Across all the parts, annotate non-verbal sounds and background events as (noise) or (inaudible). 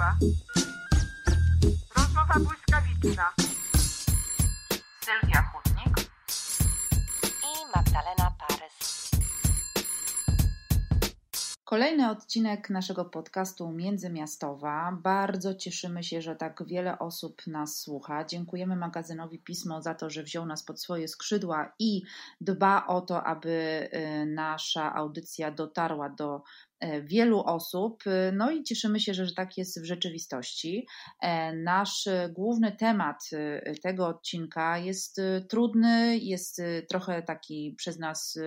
Miastowe. Rozmowa błyskawiczna. Sylwia Chudnik. i Magdalena Parys. Kolejny odcinek naszego podcastu Międzymiastowa. Bardzo cieszymy się, że tak wiele osób nas słucha. Dziękujemy magazynowi Pismo za to, że wziął nas pod swoje skrzydła i dba o to, aby y, nasza audycja dotarła do wielu osób. Y, No i cieszymy się, że tak jest w rzeczywistości. E, Nasz główny temat tego odcinka jest trudny, jest trochę taki przez nas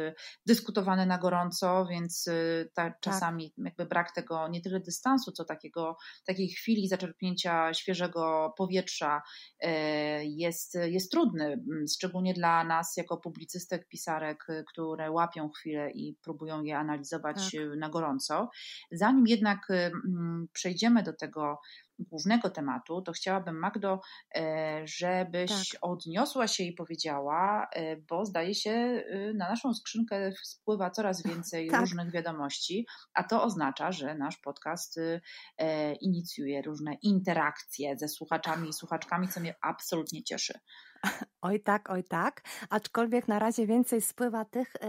dyskutowany na gorąco, więc ta, czasami jakby brak tego nie tyle dystansu, co takiego, takiej chwili zaczerpnięcia świeżego powietrza e, jest, jest trudny, m, szczególnie dla nas jako publicystek, pisarek, które łapią chwilę i próbują je analizować Tak. na gorąco. Zanim jednak y, m, przejdziemy do tego głównego tematu, to chciałabym, Magdo, e, żebyś Tak. odniosła się i powiedziała, e, bo zdaje się, y, na naszą skrzynkę spływa coraz więcej (laughs) Tak. różnych wiadomości, a to oznacza, że nasz podcast y, e, inicjuje różne interakcje ze słuchaczami i słuchaczkami, co mnie absolutnie cieszy. Oj tak, oj tak. Aczkolwiek na razie więcej spływa tych, y,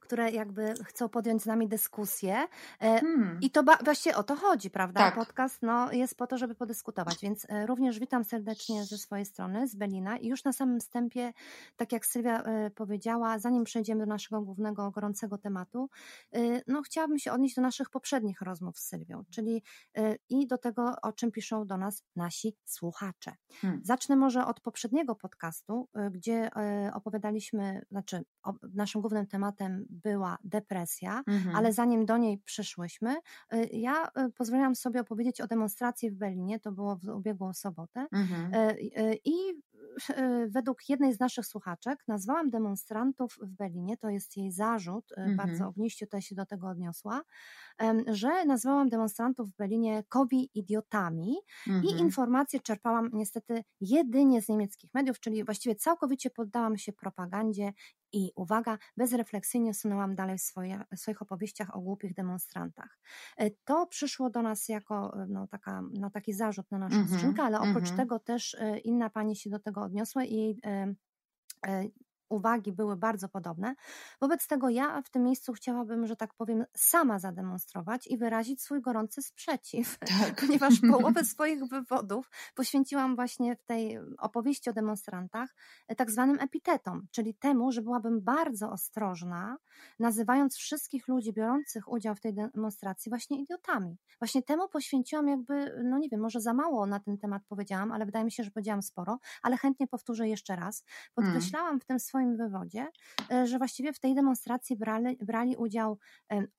które jakby chcą podjąć z nami dyskusję. Y, Hmm. I to ba- właściwie o to chodzi, prawda? Tak. Podcast no, jest po to, żeby podyskutować, więc e, również witam serdecznie ze swojej strony, z Belina. I już na samym wstępie, tak jak Sylwia powiedziała, zanim przejdziemy do naszego głównego, gorącego tematu, no, chciałabym się odnieść do naszych poprzednich rozmów z Sylwią, czyli i do tego, o czym piszą do nas nasi słuchacze. Hmm. Zacznę może od poprzedniego podcastu, y, gdzie y, opowiadaliśmy, znaczy naszym głównym tematem była depresja, Mhm. ale zanim do niej przyszłyśmy, y, ja y, pozwoliłam sobie opowiedzieć o demonstracji w Berlinie, to było w ubiegłą sobotę. Mhm. I według jednej z naszych słuchaczek nazwałam demonstrantów w Berlinie, to jest jej zarzut, Mhm. bardzo ogniście tutaj się do tego odniosła, że nazwałam demonstrantów w Berlinie kobi idiotami i Mhm. informacje czerpałam niestety jedynie z niemieckich mediów, czyli właściwie całkowicie poddałam się propagandzie i uwaga, bezrefleksyjnie sunęłam dalej w, swoje, w swoich opowieściach o głupich demonstrantach. E, To przyszło do nas jako e, no, taka, no, taki zarzut na naszą Mhm, skrzynkę, ale oprócz mhm. tego też e, inna pani się do tego odniosła i jej uwagi były bardzo podobne. Wobec tego ja w tym miejscu chciałabym, że tak powiem, sama zademonstrować i wyrazić swój gorący sprzeciw, Tak. (laughs) ponieważ połowę (laughs) swoich wywodów poświęciłam właśnie w tej opowieści o demonstrantach e, tak zwanym epitetom, czyli temu, że byłabym bardzo ostrożna, nazywając wszystkich ludzi biorących udział w tej demonstracji właśnie idiotami. Właśnie temu poświęciłam jakby, no nie wiem, może za mało na ten temat powiedziałam, ale wydaje mi się, że powiedziałam sporo, ale chętnie powtórzę jeszcze raz. Podkreślałam w tym swoim wywodzie, e, że właściwie w tej demonstracji brali, brali udział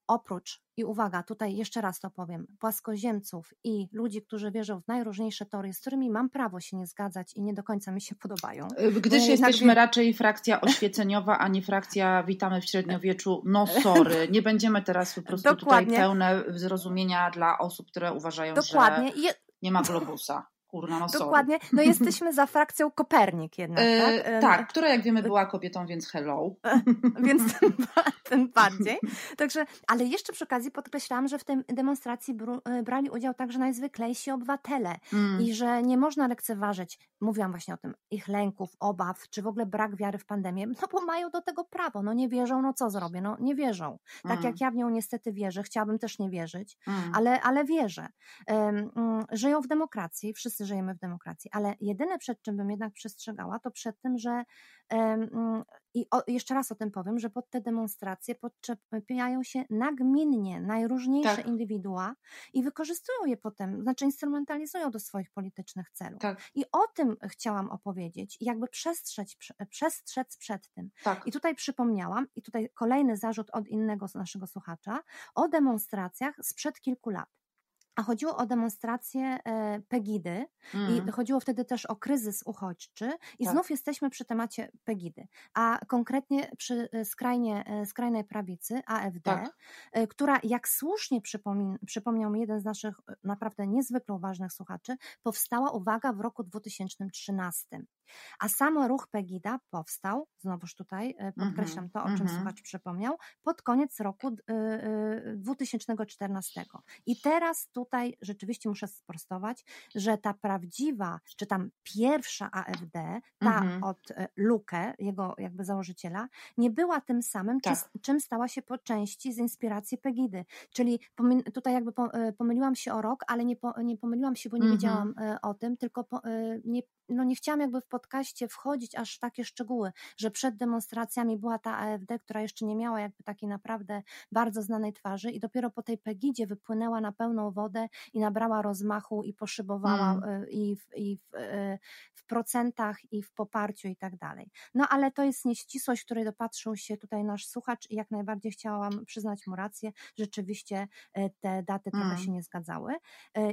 oprócz, i uwaga, tutaj jeszcze raz to powiem, płaskoziemców i ludzi, którzy wierzą w najróżniejsze teorie, z którymi mam prawo się nie zgadzać i nie do końca mi się podobają. Gdyż Bo jednak jesteśmy raczej frakcja oświeceniowa, a nie frakcja witamy w średniowieczu. No (laughs) sorry, nie będziemy teraz po prostu Dokładnie. tutaj pełne zrozumienia dla osób, które uważają, Dokładnie. że nie ma globusa. Kurna, no sorry. dokładnie. No (laughs) jesteśmy za frakcją Kopernik jednak, E, tak? E, tak, która jak wiemy była kobietą, więc hello. więc (laughs) tym, ba- tym bardziej. Także, ale jeszcze przy okazji podkreślałam, że w tej demonstracji bru, e, brali udział także najzwyklejsi obywatele Mm. i że nie można lekceważyć, mówiłam właśnie o tym, ich lęków, obaw, czy w ogóle brak wiary w pandemię, no bo mają do tego prawo, no nie wierzą, no co zrobię, no nie wierzą. Tak Mm. jak ja w nią niestety wierzę, chciałabym też nie wierzyć, Mm. ale, ale wierzę. Mm, Żyją w demokracji, wszyscy żyjemy w demokracji, ale jedyne przed czym bym jednak przestrzegała, to przed tym, że mm, i o, jeszcze raz o tym powiem, że pod te demonstracje podczepiają się nagminnie najróżniejsze Tak. indywidua i wykorzystują je potem, znaczy instrumentalizują do swoich politycznych celów. Tak, I o tym chciałam opowiedzieć jakby przestrzec, przestrzec przed tym. tak. I tutaj przypomniałam, i tutaj kolejny zarzut od innego naszego słuchacza, o demonstracjach sprzed kilku lat. A chodziło o demonstrację e, Pegidy Mm. i chodziło wtedy też o kryzys uchodźczy i Tak. znów jesteśmy przy temacie Pegidy, a konkretnie przy e, skrajnie, e, skrajnej prawicy AFD, Tak. która jak słusznie przypomin, przypomniał mi jeden z naszych naprawdę niezwykle uważnych słuchaczy, powstała, uwaga, w roku 2013. A sam ruch Pegida powstał, znowuż tutaj e, podkreślam to, o czym mhm. słuchacz przypomniał, pod koniec roku d- y, y, 2014. I teraz tutaj rzeczywiście muszę sprostować, że ta prawdziwa, czy tam pierwsza AfD, ta Mhm. od e, Luke, jego jakby założyciela, nie była tym samym, czy, Tak. czym stała się po części z inspiracji Pegidy. Czyli tutaj jakby po, e, pomyliłam się o rok, ale nie, po, nie pomyliłam się, bo nie Mhm. wiedziałam e, o tym, tylko po, e, nie, no nie chciałam jakby w podcaście wchodzić aż w takie szczegóły, że przed demonstracjami była ta AfD, która jeszcze nie miała jakby takiej naprawdę bardzo znanej twarzy i dopiero po tej Pegidzie wypłynęła na pełną wodę i nabrała rozmachu i poszybowała Mm. e, i, w, i w, e, w procentach i w poparciu i tak dalej. No ale to jest nieścisłość, której dopatrzył się tutaj nasz słuchacz i jak najbardziej chciałam przyznać mu rację. Rzeczywiście e, te daty trochę Mm. się nie zgadzały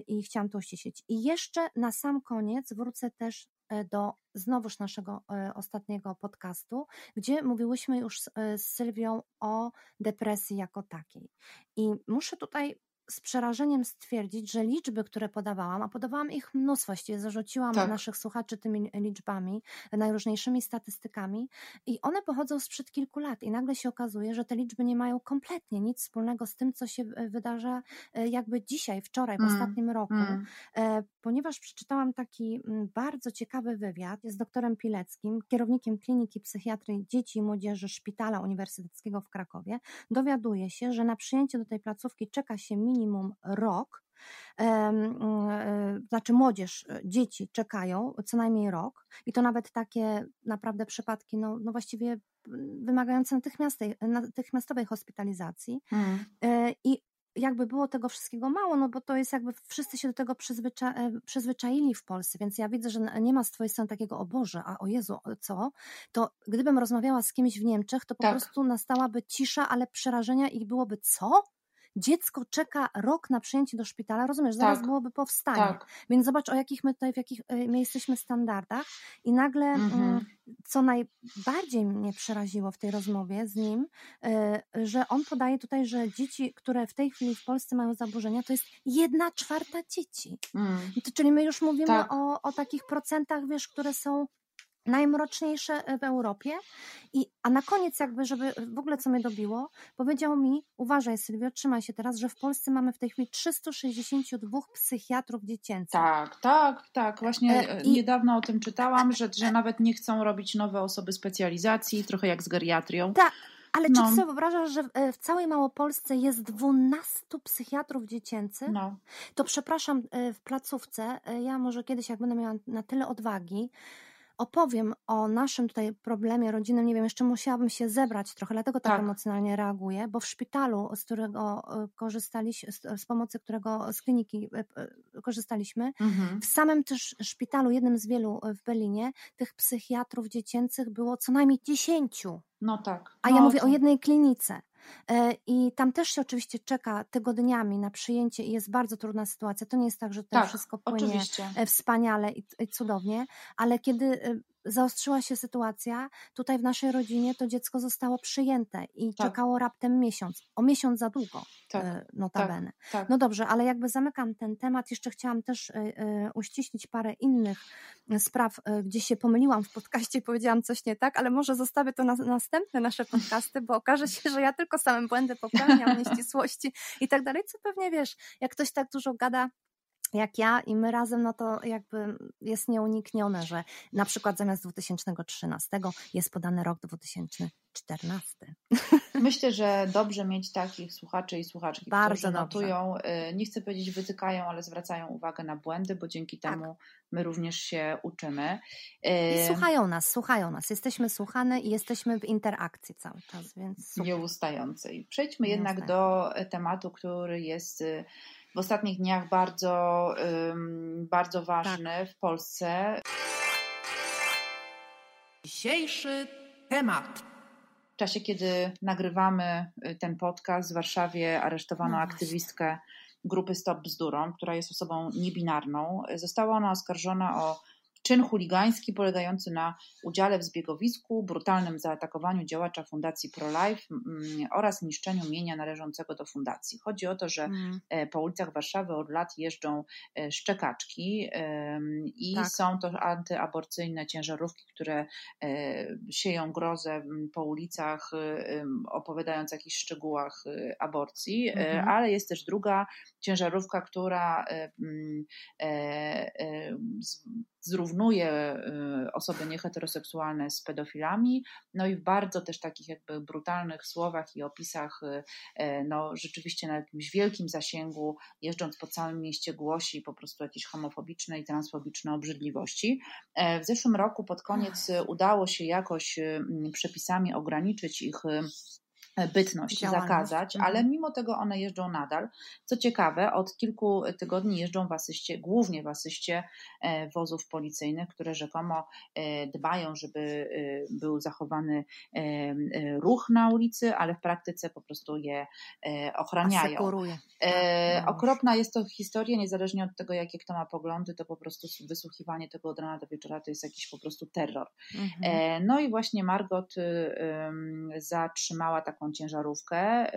i chciałam to uściślić. I jeszcze na sam koniec wrócę też do znowuż naszego e, ostatniego podcastu, gdzie mówiłyśmy już e, z Sylwią o depresji jako takiej. I muszę tutaj z przerażeniem stwierdzić, że liczby, które podawałam, a podawałam ich mnóstwo, właściwie zarzuciłam Tak. naszych słuchaczy tymi liczbami, najróżniejszymi statystykami i one pochodzą sprzed kilku lat i nagle się okazuje, że te liczby nie mają kompletnie nic wspólnego z tym, co się e, wydarza e, jakby dzisiaj, wczoraj, w Mm, ostatnim roku, Mm. e, ponieważ przeczytałam taki mm, bardzo ciekawy wywiad z doktorem Pileckim, kierownikiem Kliniki Psychiatrii Dzieci i Młodzieży Szpitala Uniwersyteckiego w Krakowie, dowiaduje się, że na przyjęcie do tej placówki czeka się minimum rok. Em, e, Znaczy, młodzież, e, dzieci czekają co najmniej rok, i to nawet takie naprawdę przypadki, no, no właściwie mm, wymagające natychmiastowej hospitalizacji. Mm. E, I jakby było tego wszystkiego mało, no bo to jest jakby wszyscy się do tego przyzwycza, przyzwyczaili w Polsce, więc ja widzę, że nie ma z twojej strony takiego, o Boże, a o Jezu, co? To gdybym rozmawiała z kimś w Niemczech, to po Tak. prostu nastałaby cisza, ale przerażenia i byłoby co? Dziecko czeka rok na przyjęcie do szpitala, rozumiesz, zaraz Tak. byłoby powstanie. Tak. Więc zobacz, o jakich my tutaj, w jakich e, my jesteśmy standardach i nagle Mhm. mm, co najbardziej mnie przeraziło w tej rozmowie z nim, e, że on podaje tutaj, że dzieci, które w tej chwili w Polsce mają zaburzenia, to jest jedna czwarta dzieci. To, czyli my już mówimy Tak. o, o takich procentach, wiesz, które są najmroczniejsze w Europie. I, a na koniec jakby, żeby w ogóle co mnie dobiło, powiedział mi, uważaj Sylwio, trzymaj się teraz, że w Polsce mamy w tej chwili 362 psychiatrów dziecięcych. Tak, tak, tak. Właśnie E, e, i- niedawno o tym czytałam, że, że nawet nie chcą robić nowe osoby specjalizacji, trochę jak z geriatrią. Tak, ale czy No. ty sobie wyobrażasz, że w, e, całej Małopolsce jest 12 psychiatrów dziecięcych? No, To przepraszam, e, w placówce, e, ja może kiedyś, jak będę miała na tyle odwagi, opowiem o naszym tutaj problemie rodzinnym. Nie wiem, jeszcze musiałabym się zebrać trochę, dlatego tak, Tak. emocjonalnie reaguję, bo w szpitalu, z którego e, korzystaliśmy, z, z pomocy którego, z kliniki e, e, korzystaliśmy, mhm. w samym też szpitalu, jednym z wielu e, w Berlinie, tych psychiatrów dziecięcych było co najmniej 10. no tak. A no, ja mówię to- o jednej klinice. E, I tam też się oczywiście czeka tygodniami na przyjęcie i jest bardzo trudna sytuacja. To nie jest tak, że to Tak, wszystko płynie oczywiście. e, wspaniale i, i cudownie, ale kiedy e, zaostrzyła się sytuacja, tutaj w naszej rodzinie to dziecko zostało przyjęte i Tak. czekało raptem miesiąc. O miesiąc za długo, Tak, e, notabene. tak. No dobrze, ale jakby zamykam ten temat, jeszcze chciałam też e, e, uściślić parę innych spraw, gdzie się pomyliłam w podcaście i (laughs) powiedziałam coś nie tak, ale może zostawię to na następne nasze podcasty, bo okaże się, że ja tylko same błędy popełniam, (laughs) nieścisłości i tak dalej, co pewnie wiesz, jak ktoś tak dużo gada, jak ja i my razem, no to jakby jest nieuniknione, że na przykład zamiast 2013 jest podany rok 2014. Myślę, że dobrze mieć takich słuchaczy i słuchaczki, Bardzo którzy dobrze. notują, y, nie chcę powiedzieć wytykają, ale zwracają uwagę na błędy, bo dzięki Tak. temu my również się uczymy. I Y, słuchają nas, słuchają nas. Jesteśmy słuchane i jesteśmy w interakcji cały czas, więc super. nieustającej. Przejdźmy jednak do tematu, który jest y, w ostatnich dniach bardzo, bardzo ważny Tak. w Polsce. Dzisiejszy temat. W czasie, kiedy nagrywamy y, ten podcast, w Warszawie aresztowano No aktywistkę grupy Stop Bzdurą, która jest osobą niebinarną. Została ona oskarżona o czyn chuligański polegający na udziale w zbiegowisku, brutalnym zaatakowaniu działacza Fundacji ProLife mm, oraz niszczeniu mienia należącego do fundacji. Chodzi o to, że Mm. e, po ulicach Warszawy od lat jeżdżą e, szczekaczki i Tak. są to antyaborcyjne ciężarówki, które e, sieją grozę po ulicach, opowiadając o jakichś szczegółach aborcji, e, Mhm. ale jest też druga ciężarówka, która e, m, e, e, z- zrównuje e, osoby nieheteroseksualne z pedofilami, no i w bardzo też takich jakby brutalnych słowach i opisach, e, e, no rzeczywiście na jakimś wielkim zasięgu, jeżdżąc po całym mieście głosi po prostu jakieś homofobiczne i transfobiczne obrzydliwości. E, W zeszłym roku pod koniec udało się jakoś przepisami ograniczyć ich bytność, Działalność. zakazać, Mhm. ale mimo tego one jeżdżą nadal. Co ciekawe, od kilku tygodni jeżdżą w asyście, głównie w asyście e, wozów policyjnych, które rzekomo e, dbają, żeby e, był zachowany e, e, ruch na ulicy, ale w praktyce po prostu je e, ochraniają. Asekuruje. E, Tak, no. okropna jest to historia, niezależnie od tego, jakie kto ma poglądy, to po prostu wysłuchiwanie tego od rana do wieczora to jest jakiś po prostu terror. Mhm. E, No i właśnie Margot y, ym, zatrzymała taką ciężarówkę.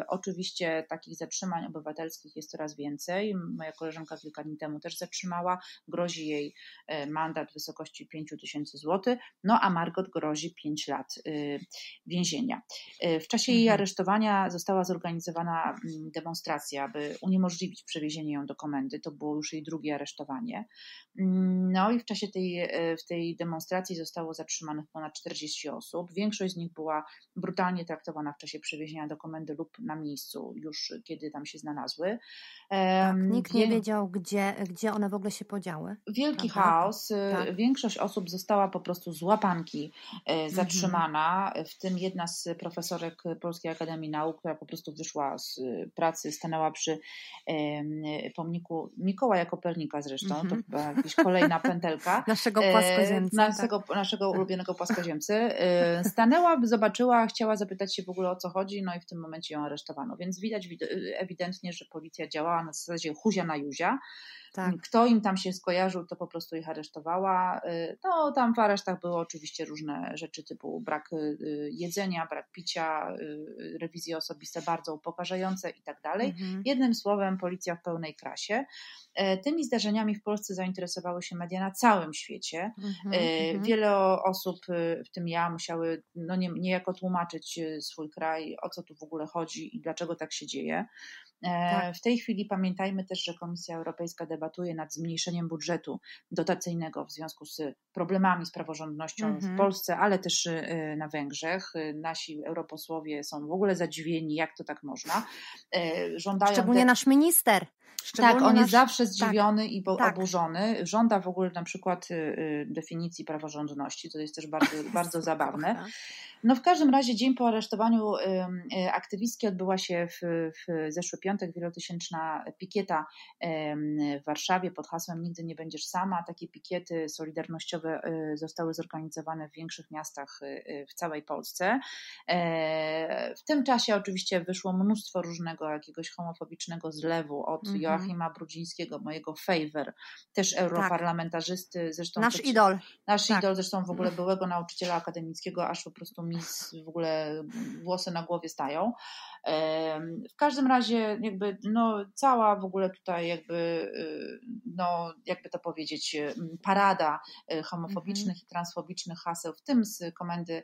Y, Oczywiście takich zatrzymań obywatelskich jest coraz więcej. Moja koleżanka kilka dni temu też zatrzymała. Grozi jej e, mandat w wysokości 5 tysięcy złotych, no a Margot grozi 5 lat y, więzienia. Y, W czasie jej Mhm. aresztowania została zorganizowana mm, demonstracja, aby uniemożliwić przewiezienie ją do komendy. To było już jej drugie aresztowanie. Mm, No i w czasie tej, w tej demonstracji zostało zatrzymanych ponad 40 osób. Większość z nich była brutalnie traktowana w czasie przewiezienia do komendy lub na miejscu, już kiedy tam się znalazły. Tak, nikt nie wie- wiedział, gdzie, gdzie one w ogóle się podziały. Wielki Prawda? chaos. Y, Tak. Większość osób została po prostu z łapanki Mhm. e, zatrzymana, w tym jedna z profesorek Polskiej Akademii Nauk, która po prostu wyszła z pracy, stanęła przy pomniku Mikołaja Kopernika zresztą, to Mhm. chyba jakaś kolejna (laughs) pętelka. Naszego E, płaskoziemca. tak. Naszego, naszego ulubionego płaskoziemcy. E, Stanęła, zobaczyła, chciała zapytać się w ogóle o co chodzi, no i w tym momencie ją aresztowano. Więc widać wid- ewidentnie, że policja działała na zasadzie huzia na juzia. Tak. Kto im tam się skojarzył, to po prostu ich aresztowała. Y, No, tam w aresztach były oczywiście różne rzeczy typu brak y, jedzenia, brak picia, y, rewizje osobiste bardzo upokarzające i tak dalej. Mhm. Jednym słowem, policja w pełnej krasie. E, Tymi zdarzeniami w Polsce zainteresowały się media na całym świecie. Mhm. E, Mhm. Wiele osób, w tym ja, musiały no nie, niejako tłumaczyć swój kraj, o co tu w ogóle chodzi i dlaczego tak się dzieje. E, Tak. W tej chwili pamiętajmy też, że Komisja Europejska debatuje nad zmniejszeniem budżetu dotacyjnego w związku z problemami z praworządnością Mhm. w Polsce, ale też e, na Węgrzech. E, Nasi europosłowie są w ogóle zadziwieni, jak to tak można. Żądają Szczególnie nasz minister. Tak, on jest nasz- zawsze zdziwiony i bo, tak. oburzony. Żąda w ogóle na przykład y, y, definicji praworządności, to jest też bardzo, (laughs) bardzo zabawne. No w każdym razie dzień po aresztowaniu ym, y, aktywistki odbyła się w, w zeszły piątek wielotysięczna pikieta w Warszawie pod hasłem Nigdy nie będziesz sama. Takie pikiety solidarnościowe y, zostały zorganizowane w większych miastach y, y, w całej Polsce. E, W tym czasie oczywiście wyszło mnóstwo różnego jakiegoś homofobicznego zlewu od Mhm. Joachima Brudzińskiego, mojego favor, też europarlamentarzysty, zresztą Nasz to- idol. Nasz Tak. idol, zresztą w ogóle byłego nauczyciela akademickiego, aż po prostu mi w ogóle włosy na głowie stają. W każdym razie jakby no, cała w ogóle tutaj jakby y, no jakby to powiedzieć y, parada y, homofobicznych i transfobicznych haseł, w tym z komendy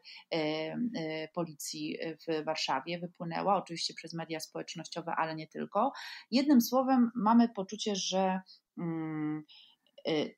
policji w Warszawie wypłynęła, oczywiście przez media społecznościowe, ale nie tylko. Jednym słowem mamy poczucie, że mm,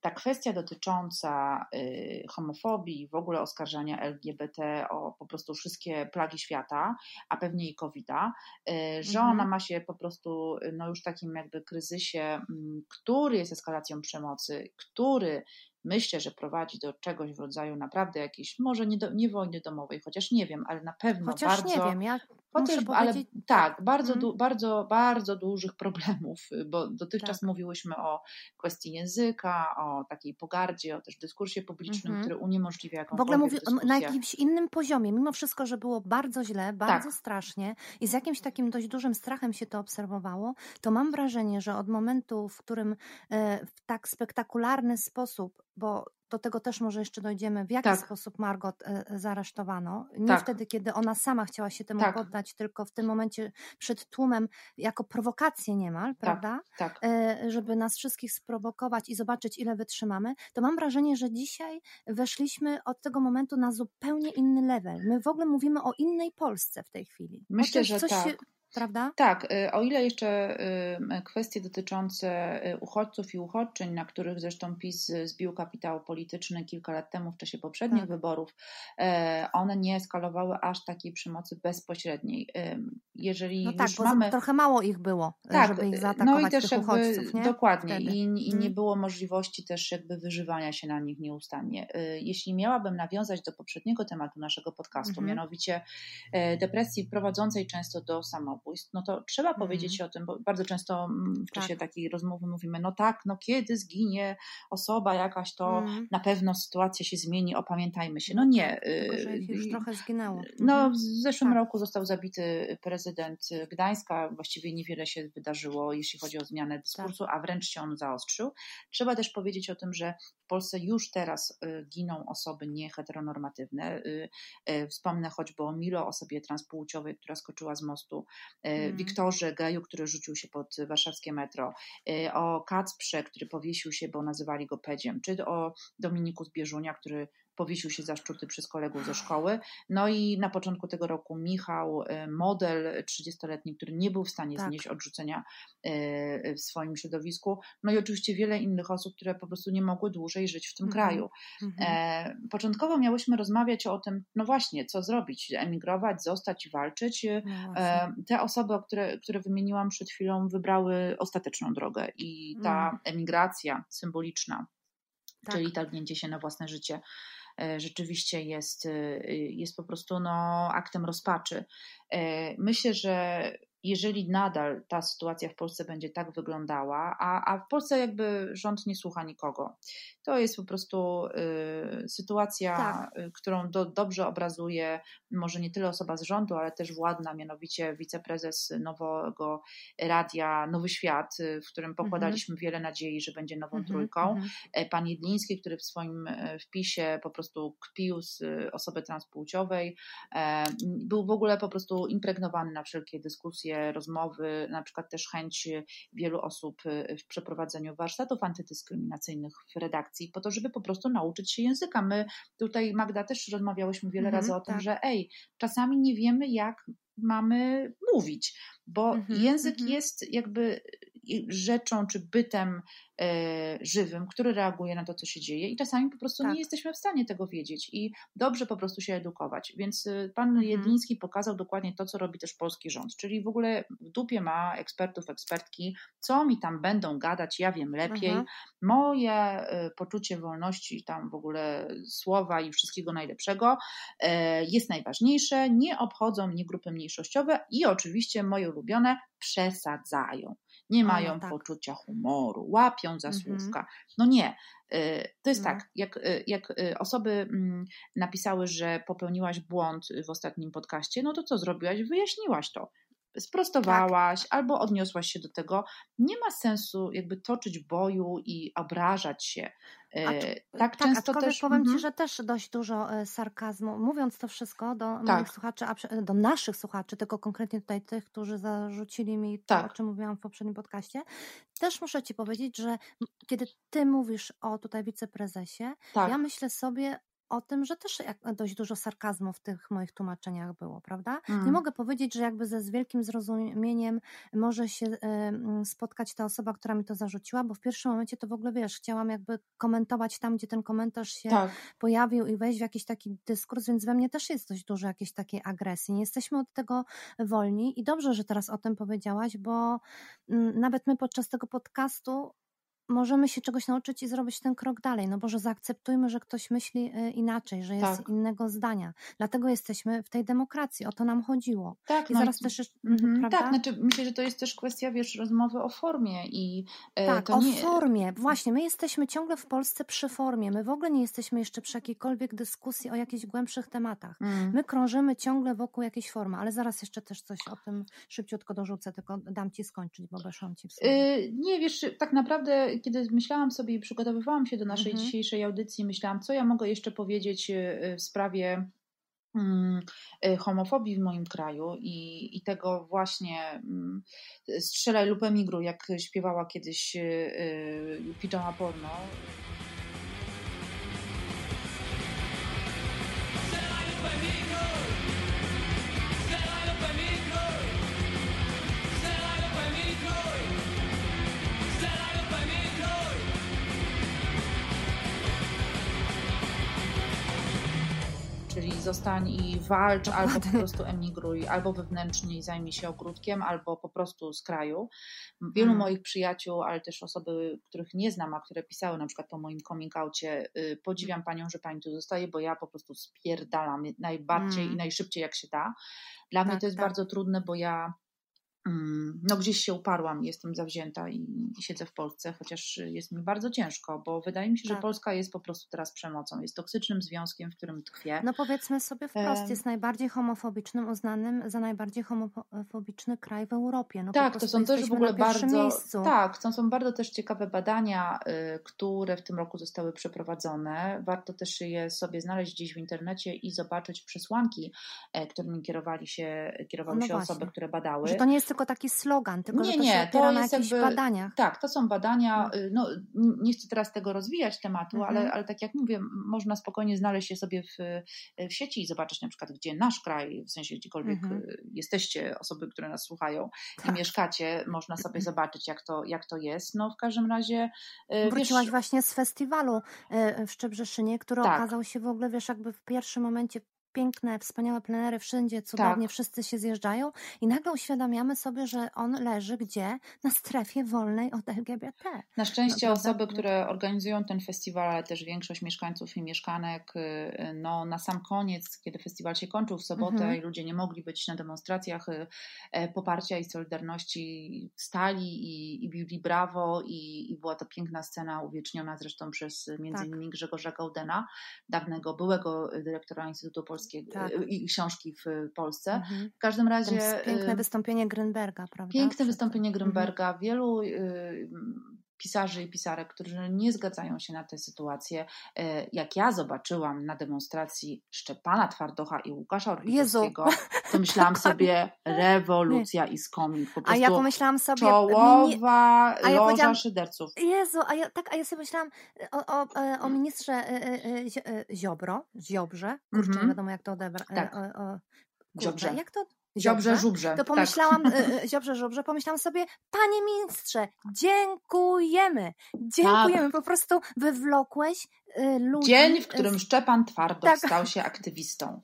ta kwestia dotycząca y, homofobii, w ogóle oskarżania LGBT o po prostu wszystkie plagi świata, a pewnie i COVID-a, y, że Mhm. ona ma się po prostu y, no już takim jakby kryzysie, mm, który jest eskalacją przemocy, który myślę, że prowadzi do czegoś w rodzaju naprawdę jakiejś, może nie, do, nie wojny domowej, chociaż nie wiem, ale na pewno Chociaż bardzo... nie wiem, ja Chociaż, ale powiedzieć, tak, bardzo, Mhm. du, bardzo, bardzo dużych (laughs) problemów, bo dotychczas Tak. mówiłyśmy o kwestii języka, o takiej pogardzie, o też dyskursie publicznym, Mhm. który uniemożliwia W jakąkolwiek ogóle mówię dyskusję. na jakimś innym poziomie, mimo wszystko, że było bardzo źle, bardzo Tak. strasznie i z jakimś takim dość dużym strachem się to obserwowało, to mam wrażenie, że od momentu, w którym e, w tak spektakularny sposób, bo do tego też może jeszcze dojdziemy, w jaki Tak. sposób Margot e, zaresztowano. Nie Tak. wtedy, kiedy ona sama chciała się temu Tak. poddać, tylko w tym momencie przed tłumem, jako prowokację niemal, prawda? Tak, e, żeby nas wszystkich sprowokować i zobaczyć, ile wytrzymamy, to mam wrażenie, że dzisiaj weszliśmy od tego momentu na zupełnie inny level. My w ogóle mówimy o innej Polsce w tej chwili. Myślę, że coś tak. Się, prawda? Tak, y, o ile jeszcze y, kwestie dotyczące y, uchodźców i uchodźczyń, na których zresztą PiS zbił kapitał polityczny kilka lat temu w czasie poprzednich Tak. wyborów, e, one nie eskalowały aż takiej przemocy bezpośredniej. Jeżeli No tak, mamy... trochę mało ich było, Tak, żeby ich no zaatakować, i też uchodźców, nie? dokładnie Wtedy. i, i nie Mhm. było możliwości też jakby wyżywania się na nich nieustannie. Y, Jeśli miałabym nawiązać do poprzedniego tematu naszego podcastu, Mhm. mianowicie e, depresji prowadzącej często do no to trzeba Mhm. powiedzieć o tym, bo bardzo często mm, w czasie Tak. takiej rozmowy mówimy, no tak, no kiedy zginie osoba jakaś, to Mhm. na pewno sytuacja się zmieni, opamiętajmy się. No No nie. tak, tylko, że ich już y, trochę zginęło. no, Mhm. w zeszłym Tak. roku został zabity prezydent Gdańska. Właściwie niewiele się wydarzyło, jeśli chodzi o zmianę dyskursu, Tak. a wręcz się on zaostrzył. Trzeba też powiedzieć o tym, że w Polsce już teraz y, giną osoby nieheteronormatywne. Y, y, Wspomnę choćby o Milo, osobie transpłciowej, która skoczyła z mostu, y, Mhm. Wiktorze, geju, który rzucił się pod warszawskie metro, y, o Kacprze, który powiesił się, bo nazywali go pedziem, czy o Dominiku Zbierzunia, który powiesił się za szczuty przez kolegów ze szkoły. No i na początku tego roku Michał, y, model 30-letni, który nie był w stanie Tak. znieść odrzucenia y, w swoim środowisku. No i oczywiście wiele innych osób, które po prostu nie mogły dłużej żyć w tym Mhm. kraju. Mhm. E, Początkowo miałyśmy rozmawiać o tym, no właśnie, co zrobić, emigrować, zostać i walczyć. No E. Te osoby, które, które wymieniłam przed chwilą, wybrały ostateczną drogę i ta Mm. emigracja symboliczna, Tak. czyli targnięcie się na własne życie, rzeczywiście jest, e, jest po prostu no, aktem rozpaczy. E, Myślę, że jeżeli nadal ta sytuacja w Polsce będzie tak wyglądała, a, a w Polsce jakby rząd nie słucha nikogo, to jest po prostu y, sytuacja, Tak. y, którą do, dobrze obrazuje może nie tyle osoba z rządu, ale też władna, mianowicie wiceprezes nowego radia Nowy Świat, y, w którym pokładaliśmy wiele nadziei, że będzie nową Mhm, trójką. mhm. E, Pan Jedliński, który w swoim e, wpisie po prostu kpił z osoby transpłciowej, e, był w ogóle po prostu impregnowany na wszelkie dyskusje, rozmowy, na przykład też chęć wielu osób w przeprowadzeniu warsztatów antydyskryminacyjnych w redakcji, po to, żeby po prostu nauczyć się języka. My tutaj, Magda, też rozmawiałyśmy wiele Mhm, razy o tym, tak. że ej, czasami nie wiemy, jak mamy mówić, bo Mhm, język mhm. jest jakby rzeczą czy bytem e, żywym, który reaguje na to, co się dzieje i czasami po prostu Tak. nie jesteśmy w stanie tego wiedzieć i dobrze po prostu się edukować. Więc y, pan Mhm. Jedliński pokazał dokładnie to, co robi też polski rząd, czyli w ogóle w dupie ma ekspertów, ekspertki, co mi tam będą gadać, ja wiem lepiej. Mhm. Moje y, poczucie wolności, tam w ogóle słowa i wszystkiego najlepszego e, jest najważniejsze. Nie obchodzą mnie grupy mniejszościowe i oczywiście moje ulubione przesadzają. Nie no mają tak. poczucia humoru, łapią za Mhm. słówka. No nie. Y, To jest No. tak, jak, y, jak y, osoby mm, napisały, że popełniłaś błąd w ostatnim podcaście, no to co zrobiłaś? Wyjaśniłaś to. Sprostowałaś albo odniosłaś się do tego. Nie ma sensu jakby toczyć boju i obrażać się. Y, Acz- tak, często aczkolwiek też. powiem Mhm. Ci, że też dość dużo e, sarkazmu. Mówiąc to wszystko do Tak. moich słuchaczy, do naszych słuchaczy, tylko konkretnie tutaj tych, którzy zarzucili mi to, Tak. o czym mówiłam w poprzednim podcaście, też muszę Ci powiedzieć, że kiedy Ty mówisz o tutaj wiceprezesie, tak. ja myślę sobie o tym, że też dość dużo sarkazmu w tych moich tłumaczeniach było, prawda? Nie Mm. mogę powiedzieć, że jakby ze z wielkim zrozumieniem może się e, m, spotkać ta osoba, która mi to zarzuciła, bo w pierwszym momencie to w ogóle, wiesz, chciałam jakby komentować tam, gdzie ten komentarz się Tak. pojawił i wejść w jakiś taki dyskurs, więc we mnie też jest dość dużo jakiejś takiej agresji. Nie jesteśmy od tego wolni i dobrze, że teraz o tym powiedziałaś, bo mm, nawet my podczas tego podcastu możemy się czegoś nauczyć i zrobić ten krok dalej. No Boże, zaakceptujmy, że ktoś myśli y, inaczej, że jest Tak. innego zdania. Dlatego jesteśmy w tej demokracji. O to nam chodziło. Tak, I no zaraz też jeszcze, Mhm, prawda? tak, znaczy myślę, że to jest też kwestia, wiesz, rozmowy o formie i e, Tak, o nie... formie. Właśnie, my jesteśmy ciągle w Polsce przy formie. My w ogóle nie jesteśmy jeszcze przy jakiejkolwiek dyskusji o jakichś głębszych tematach. Mm. My krążymy ciągle wokół jakiejś formy, ale zaraz jeszcze też coś o tym szybciutko dorzucę, tylko dam ci skończyć, bo weszłam ci w słowo. Y, Nie, wiesz, tak naprawdę, kiedy myślałam sobie i przygotowywałam się do naszej Mhm. dzisiejszej audycji, myślałam, co ja mogę jeszcze powiedzieć y, w sprawie mm, y, homofobii w moim kraju i, i tego właśnie mm, strzelaj lub emigruj, jak śpiewała kiedyś Pijama Porno. Czyli zostań i walcz, albo po prostu emigruj, albo wewnętrznie i zajmij się ogródkiem, albo po prostu z kraju. Wielu Mm. moich przyjaciół, ale też osoby, których nie znam, a które pisały na przykład po moim coming outie, y, podziwiam panią, że pani tu zostaje, bo ja po prostu spierdalam najbardziej Mm. i najszybciej jak się da. Dla mnie Tak, to jest tak. bardzo trudne, bo ja no gdzieś się uparłam, jestem zawzięta i, i siedzę w Polsce, chociaż jest mi bardzo ciężko, bo wydaje mi się, że Tak. Polska jest po prostu teraz przemocą, jest toksycznym związkiem, w którym tkwię. No powiedzmy sobie wprost, jest najbardziej homofobicznym, uznanym za najbardziej homofobiczny kraj w Europie. No Tak, to są też w ogóle bardzo. Miejscu. Tak, to są bardzo też ciekawe badania, y, które w tym roku zostały przeprowadzone. Warto też je sobie znaleźć gdzieś w internecie i zobaczyć przesłanki, e, którymi kierowali się, kierowały No się właśnie. osoby, które badały. Że to nie jest tylko taki slogan, tylko Nie, że to nie, się to na jest jakichś jakby- badaniach. Tak, to są badania. y, No, nie chcę teraz tego rozwijać tematu, Mhm. ale, ale tak jak mówię, można spokojnie znaleźć je sobie w, w sieci i zobaczyć na przykład, gdzie nasz kraj, w sensie gdziekolwiek Mhm. y, jesteście, osoby, które nas słuchają i Tak. mieszkacie, można sobie zobaczyć, jak to, jak to jest. No, w każdym razie. y, Wróciłaś wiesz, właśnie z festiwalu w Szczebrzeszynie, który Tak. okazał się w ogóle, wiesz, jakby w pierwszym momencie piękne, wspaniałe plenery, wszędzie cudownie, Tak. wszyscy się zjeżdżają i nagle uświadamiamy sobie, że on leży gdzie? Na strefie wolnej od LGBT. Na szczęście No, osoby, które organizują ten festiwal, ale też większość mieszkańców i mieszkanek, y, no na sam koniec, kiedy festiwal się kończył w sobotę Mhm. i ludzie nie mogli być na demonstracjach y, e, poparcia i solidarności, stali i, i bili brawo i, i była to piękna scena uwieczniona zresztą przez między Tak. innymi Grzegorza Gaudena, dawnego byłego dyrektora Instytutu Polskiego Tak. y, i książki w y, Polsce. Mhm. W każdym razie... piękne y, wystąpienie Grünberga, prawda? Piękne wystąpienie Mhm. Grünberga. Wielu y, pisarzy i pisarek, którzy nie zgadzają się na tę sytuację. Y, Jak ja zobaczyłam na demonstracji Szczepana Twardocha i Łukasza Orbitowskiego, to myślałam (laughs) sobie rewolucja i skomin. Po A ja pomyślałam sobie... czołowa a ja loża szyderców. Jezu, a ja, tak, a ja sobie myślałam o, o, e, o ministrze e, e, e, Zi- e, Ziobro, Ziobrze, kurczę, Mhm. nie wiadomo jak to odebrać. Tak. O. Jak to? Ziobrze, żubrze. To tak. pomyślałam, e, (laughs) Ziobrze, Żubrze, pomyślałam sobie, panie ministrze, dziękujemy, dziękujemy, po prostu wywlokłeś e, ludzi. Dzień, w którym Szczepan Twardoch Tak. stał się aktywistą.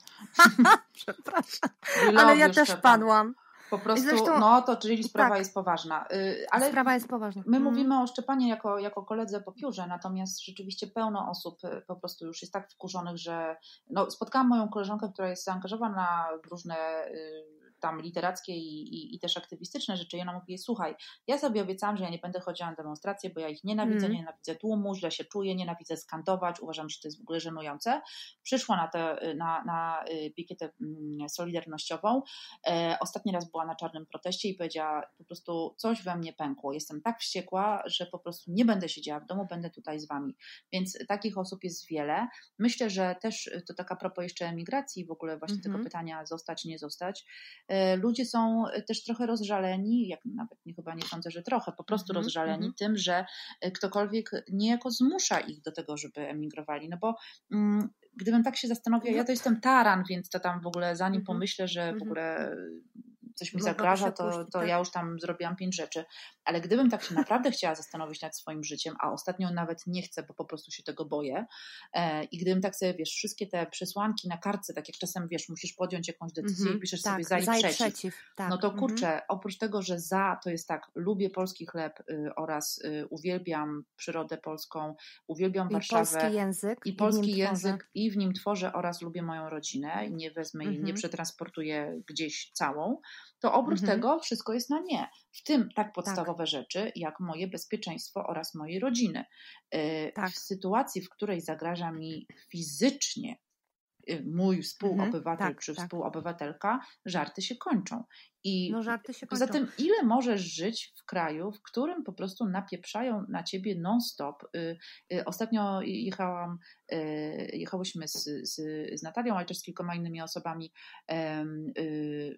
(laughs) Przepraszam, ale ja też Szczepan. padłam. Po prostu, zresztą- no to czyli sprawa tak. jest poważna. Y, Ale Sprawa jest poważna. My Mhm. mówimy o Szczepanie jako, jako koledze po piórze, natomiast rzeczywiście pełno osób y, po prostu już jest tak wkurzonych, że no, spotkałam moją koleżankę, która jest zaangażowana w różne y, tam literackie i, i, i też aktywistyczne rzeczy. I ona mówi, słuchaj, ja sobie obiecałam, że ja nie będę chodziła na demonstracje, bo ja ich nienawidzę, Mm. nienawidzę tłumu, źle się czuję, nienawidzę skandować, uważam, że to jest w ogóle żenujące. Przyszła na, tę na, na y, pikietę mm, solidarnościową. E, ostatni raz była na czarnym proteście i powiedziała po prostu coś we mnie pękło. Jestem tak wściekła, że po prostu nie będę siedziała w domu, będę tutaj z wami. Więc takich osób jest wiele. Myślę, że też y, to taka propos jeszcze emigracji, w ogóle właśnie Mhm. tego pytania zostać, nie zostać. E, Ludzie są też trochę rozżaleni, jak nawet nie chyba nie sądzę, że trochę, po prostu Mhm, rozżaleni mhm. tym, że e, ktokolwiek niejako zmusza ich do tego, żeby emigrowali. No bo mm, gdybym tak się zastanowiła, ja to jestem taran, więc to tam w ogóle zanim Mhm. pomyślę, że w Mhm. ogóle coś mi Mogłoby zagraża, to, to tak. ja już tam zrobiłam pięć rzeczy. Ale gdybym tak się naprawdę chciała zastanowić nad swoim życiem, a ostatnio nawet nie chcę, bo po prostu się tego boję, e, i gdybym tak sobie, wiesz, wszystkie te przesłanki na kartce, tak jak czasem, wiesz, musisz podjąć jakąś decyzję Mhm, i piszesz tak, sobie za i za i przeciw. przeciw. Tak. No to mhm. kurczę, oprócz tego, że za to jest tak, lubię polski chleb y, oraz y, uwielbiam przyrodę polską, uwielbiam I Warszawę. polski język. I polski tworzę. język i w nim tworzę oraz lubię moją rodzinę i nie wezmę jej, nie Mhm. przetransportuję gdzieś całą, to oprócz Mhm. tego wszystko jest na nie. W tym tak podstawowe rzeczy, jak moje bezpieczeństwo oraz mojej rodziny. Y, Tak. W sytuacji, w której zagraża mi fizycznie y, mój współobywatel tak, czy tak. współobywatelka, żarty się kończą. I No żarty się Poza kończą. tym, ile możesz żyć w kraju, w którym po prostu napieprzają na ciebie non-stop? Y, y, Ostatnio jechałam, y, jechałyśmy z, z, z Natalią, ale też z kilkoma innymi osobami em,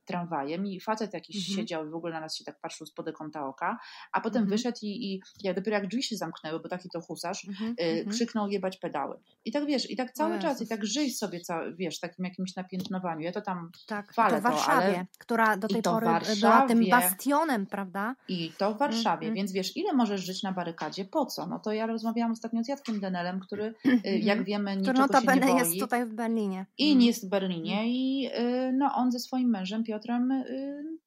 tramwajem i facet jakiś Mhm. siedział i w ogóle na nas się tak patrzył spod kąta oka, a potem Mhm. wyszedł i, i ja dopiero jak drzwi się zamknęły, bo taki to husarz, Mhm, mhm. krzyknął jebać pedały. I tak wiesz, i tak cały O czas, i Jezus. tak żyj sobie, wiesz, takim jakimś napiętnowaniu. Ja to tam Tak, chwalę to w to, Warszawie, ale- która do tej to w pory była tym Warszawie. bastionem, prawda? I to w Warszawie, Mhm. więc wiesz, ile możesz żyć na barykadzie? Po co? No to ja rozmawiałam ostatnio z Jackiem Denelem, który, y, (clears throat) jak wiemy, niczego się nie boi. jest tutaj w Berlinie. I Mhm. nie jest w Berlinie i y, no, on ze swoim mężem Piotrem y,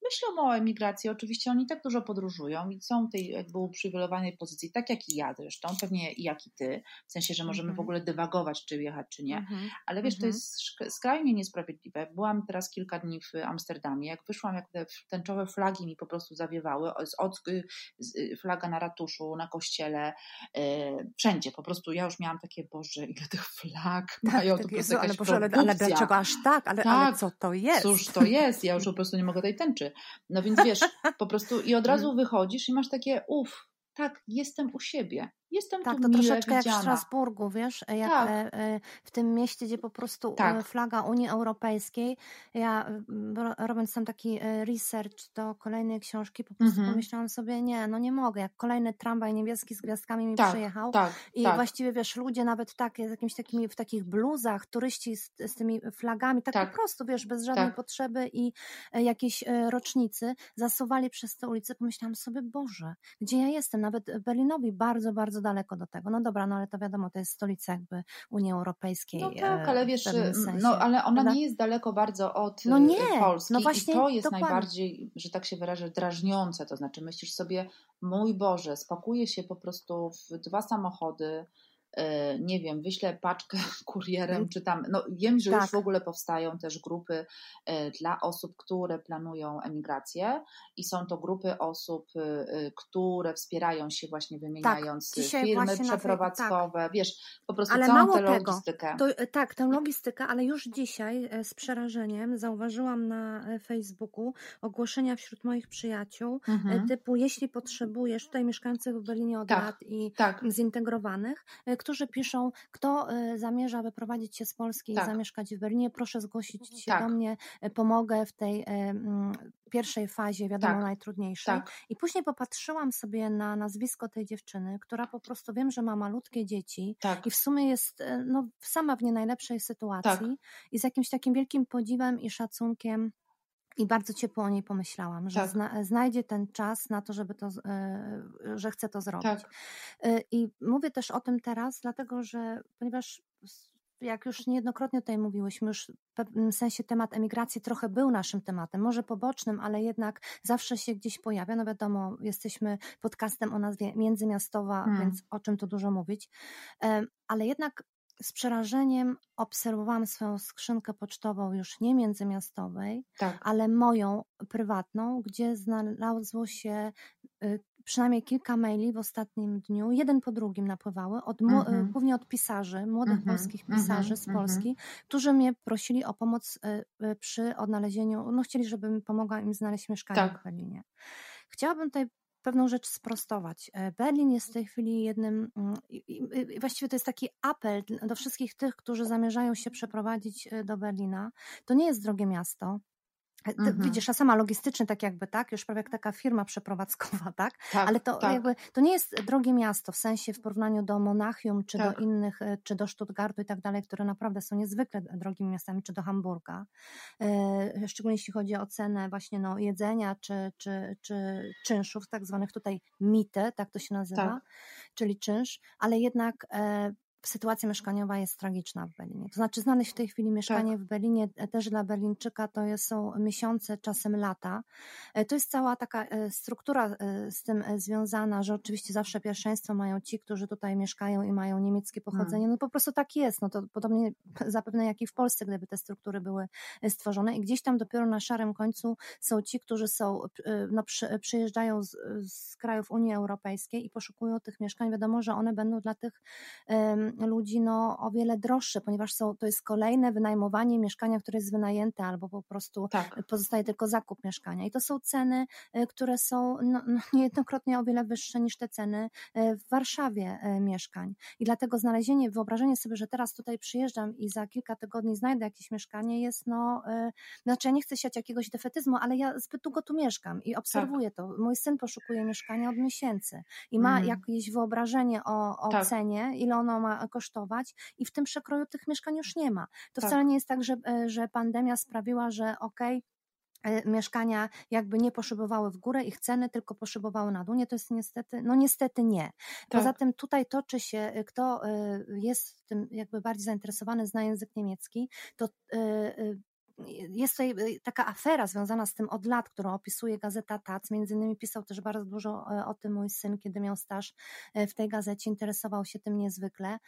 myślą o emigracji. Oczywiście oni tak dużo podróżują i są w tej jakby uprzywilejowanej pozycji, tak jak i ja zresztą, pewnie jak i ty, w sensie, że możemy Mhm. w ogóle dywagować, czy jechać, czy nie. Mhm. Ale wiesz, to Mhm. jest skrajnie niesprawiedliwe. Byłam teraz kilka dni w Amsterdamie. Jak wyszłam, jak te tęczowe flagi mi po prostu zawiewały, z od, z, y, flaga na ratuszu, na kościele, e, wszędzie. Po prostu ja już miałam takie, Boże, ile tych flag mają, to Tak jest, prostu ale, Boże, ale, ale dlaczego aż tak? Ale, ale Tak. co to jest? Cóż to jest? Ja już po prostu nie mogę tej tęczy. No więc wiesz, po prostu i od Mm. razu wychodzisz i masz takie, uff, tak, jestem u siebie. Jestem Tak, tu to troszeczkę jak w widziana. Strasburgu, wiesz, jak Tak. e, e, w tym mieście, gdzie po prostu e, Tak. flaga Unii Europejskiej, ja m, ro- robiąc tam taki e, research do kolejnej książki, po prostu Mhm. pomyślałam sobie, nie, no nie mogę, jak kolejny tramwaj niebieski z gwiazdkami mi Tak, przyjechał tak, i tak. właściwie, wiesz, ludzie nawet tak, z jakimiś takimi, w takich bluzach, turyści z, z tymi flagami, tak, Tak. po prostu, wiesz, bez żadnej Tak. potrzeby i e, jakiejś e, rocznicy, zasuwali przez te ulice, pomyślałam sobie, Boże, gdzie ja jestem? Nawet Berlinowi bardzo, bardzo daleko do tego. No dobra, no ale to wiadomo, to jest stolica jakby Unii Europejskiej. No tak, e, ale w wiesz, sensie, no ale ona prawda? nie jest daleko bardzo od No y, nie, Polski no właśnie, i to jest dokładnie. najbardziej, że tak się wyrażę, drażniące, to znaczy myślisz sobie, mój Boże, spakuję się po prostu w dwa samochody, nie wiem, wyślę paczkę (laughs) kurierem, czy tam, no wiem, że już Tak. w ogóle powstają też grupy y, dla osób, które planują emigrację i są to grupy osób, y, które wspierają się właśnie wymieniając y, dzisiaj firmy przeprowadzkowe, wiesz, po prostu Ale całą mało tę tego, logistykę. To, e, tak, tę logistykę, ale już dzisiaj e, z przerażeniem zauważyłam na e, Facebooku ogłoszenia wśród moich przyjaciół e, Mhm. typu jeśli potrzebujesz, tutaj mieszkających w Berlinie od Tak, lat i Tak, zintegrowanych, e, którzy piszą, kto e, zamierza wyprowadzić się z Polski Tak. i zamieszkać w Berlinie, proszę zgłosić się Tak. do mnie, e, pomogę w tej e, mm, pierwszej fazie, wiadomo, Tak. najtrudniejszej. tak. I później popatrzyłam sobie na nazwisko tej dziewczyny, która po prostu wiem, że ma malutkie dzieci Tak, i w sumie jest no, sama w nie najlepszej sytuacji i z jakimś takim wielkim podziwem i szacunkiem i bardzo ciepło o niej pomyślałam, że Tak. zna, znajdzie ten czas na to, żeby to, e, że chce to zrobić. tak. E, I mówię też o tym teraz, dlatego że ponieważ jak już niejednokrotnie tutaj mówiłyśmy, już w pewnym sensie temat emigracji trochę był naszym tematem, może pobocznym, ale jednak zawsze się gdzieś pojawia. No wiadomo, jesteśmy podcastem o nazwie Międzymiastowa, Hmm. więc o czym tu dużo mówić. Em, Ale jednak z przerażeniem obserwowałam swoją skrzynkę pocztową już nie międzymiastowej, tak. ale moją prywatną, gdzie znalazło się y, przynajmniej kilka maili w ostatnim dniu, jeden po drugim napływały, od, mu- Mhm. y, głównie od pisarzy, młodych Mhm, polskich mhm, pisarzy z. Polski, którzy mnie prosili o pomoc y, y, przy odnalezieniu, no chcieli, żebym pomogła im znaleźć mieszkanie Tak. w Berlinie. Chciałabym tutaj pewną rzecz sprostować. E, Berlin jest w tej chwili jednym, mm, właściwie to jest taki apel do wszystkich tych, którzy zamierzają się przeprowadzić e, do Berlina. To nie jest drogie miasto. Ty, Mhm. Widzisz, a sama logistycznie tak jakby, tak? Już prawie jak taka firma przeprowadzkowa, tak? Tak, Ale to tak. jakby, to nie jest drogie miasto, w sensie w porównaniu do Monachium, czy Tak. do innych, e, czy do Stuttgartu i tak dalej, które naprawdę są niezwykle drogimi miastami, czy do Hamburga. E, Szczególnie jeśli chodzi o cenę właśnie no, jedzenia, czy, czy, czy czynszów, tak zwanych tutaj mite, tak to się nazywa, Tak. czyli czynsz, ale jednak e, sytuacja mieszkaniowa jest tragiczna w Berlinie. To znaczy znaleźć w tej chwili mieszkanie Tak. w Berlinie e, też dla Berlińczyka to jest, są miesiące, czasem lata. E, To jest cała taka e, struktura z tym związana, że oczywiście zawsze pierwszeństwo mają ci, którzy tutaj mieszkają i mają niemieckie pochodzenie. Mm. No po prostu tak jest. No to podobnie (laughs) zapewne jak i w Polsce, gdyby te struktury były stworzone. I gdzieś tam dopiero na szarym końcu są ci, którzy są, no, przy, przyjeżdżają z, z krajów Unii Europejskiej i poszukują tych mieszkań. Wiadomo, że one będą dla tych em, ludzi no, o wiele droższe, ponieważ są, to jest kolejne wynajmowanie mieszkania, które jest wynajęte albo po prostu Tak. pozostaje tylko zakup mieszkania. I to są ceny, e, które są no, no, (laughs) niejednokrotnie o wiele wyższe niż te ceny e, w Warszawie e, mieszkań. I dlatego znalezienie, wyobrażenie sobie, że teraz tutaj przyjeżdżam i za kilka tygodni znajdę jakieś mieszkanie jest, no, znaczy ja nie chcę siać jakiegoś defetyzmu, ale ja zbyt długo tu mieszkam i obserwuję to. Mój syn poszukuje mieszkania od miesięcy i ma Mhm. jakieś wyobrażenie o, o Tak. cenie, ile ono ma kosztować i w tym przekroju tych mieszkań już nie ma. To Tak. wcale nie jest tak, że, e, że pandemia sprawiła, że okej, e, mieszkania jakby nie poszybowały w górę, ich ceny tylko poszybowały na dół. Nie, to jest niestety, no niestety nie. Poza Tak. tym tutaj toczy się, e, kto jest tym jakby bardziej zainteresowany, zna język niemiecki, to jest tutaj e, taka afera związana z tym od lat, którą opisuje gazeta TAC. Między innymi pisał też bardzo dużo e, o tym mój syn, kiedy miał staż e, w tej gazecie, interesował się tym niezwykle.